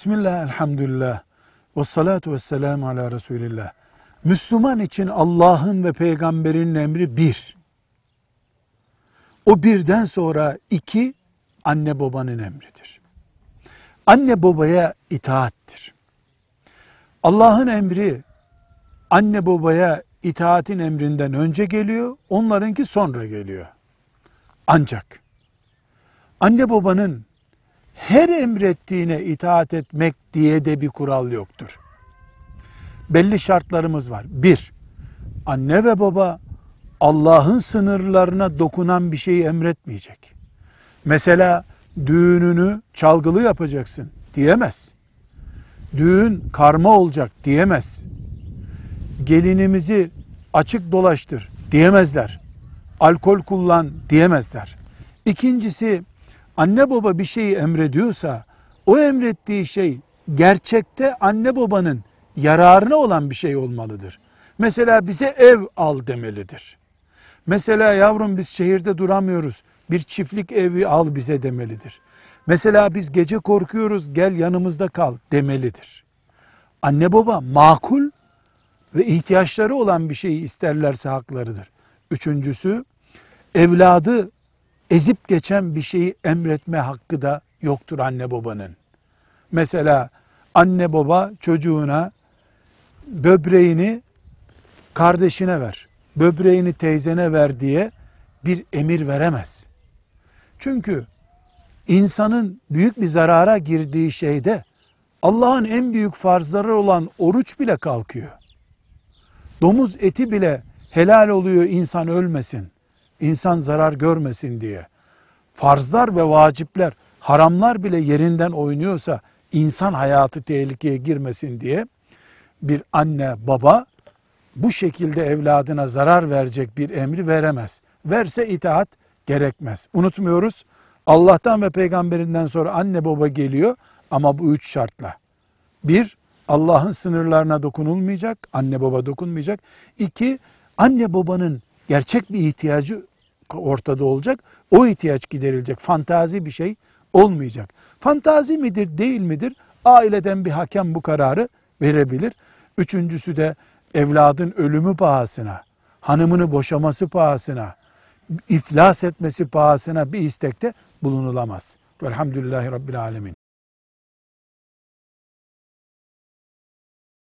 Bismillah, elhamdülillah, ve salatu ve selamu ala Resulillah. Müslüman için Allah'ın ve peygamberinin emri bir. O birden sonra iki, anne babanın emridir. Anne babaya itaattir. Allah'ın emri anne babaya itaatin emrinden önce geliyor, onlarınki sonra geliyor. Ancak anne babanın her emrettiğine itaat etmek diye de bir kural yoktur. Belli şartlarımız var. Bir, anne ve baba Allah'ın sınırlarına dokunan bir şeyi emretmeyecek. Mesela düğününü çalgılı yapacaksın diyemez. Düğün karma olacak diyemez. Gelinimizi açık dolaştır diyemezler. Alkol kullan diyemezler. İkincisi anne baba bir şeyi emrediyorsa o emrettiği şey gerçekte anne babanın yararına olan bir şey olmalıdır. Mesela bize ev al demelidir. Mesela yavrum biz şehirde duramıyoruz. Bir çiftlik evi al bize demelidir. Mesela biz gece korkuyoruz gel yanımızda kal demelidir. Anne baba makul ve ihtiyaçları olan bir şeyi isterlerse haklarıdır. Üçüncüsü evladı ezip geçen bir şeyi emretme hakkı da yoktur anne babanın. Mesela anne baba çocuğuna böbreğini kardeşine ver, böbreğini teyzene ver diye bir emir veremez. Çünkü insanın büyük bir zarara girdiği şeyde Allah'ın en büyük farzları olan oruç bile kalkıyor. Domuz eti bile helal oluyor insan ölmesin, insan zarar görmesin diye. Farzlar ve vacipler, haramlar bile yerinden oynuyorsa insan hayatı tehlikeye girmesin diye bir anne baba bu şekilde evladına zarar verecek bir emri veremez. Verse itaat gerekmez. Unutmuyoruz. Allah'tan ve peygamberinden sonra anne baba geliyor ama bu üç şartla. Bir, Allah'ın sınırlarına dokunulmayacak, anne baba dokunmayacak. İki, anne babanın gerçek bir ihtiyacı ortada olacak. O ihtiyaç giderilecek. Fantazi bir şey olmayacak. Fantazi midir, değil midir? Aileden bir hakem bu kararı verebilir. Üçüncüsü de evladın ölümü pahasına, hanımını boşaması pahasına, iflas etmesi pahasına bir istekte bulunulamaz. Velhamdülillahi Rabbil Alemin.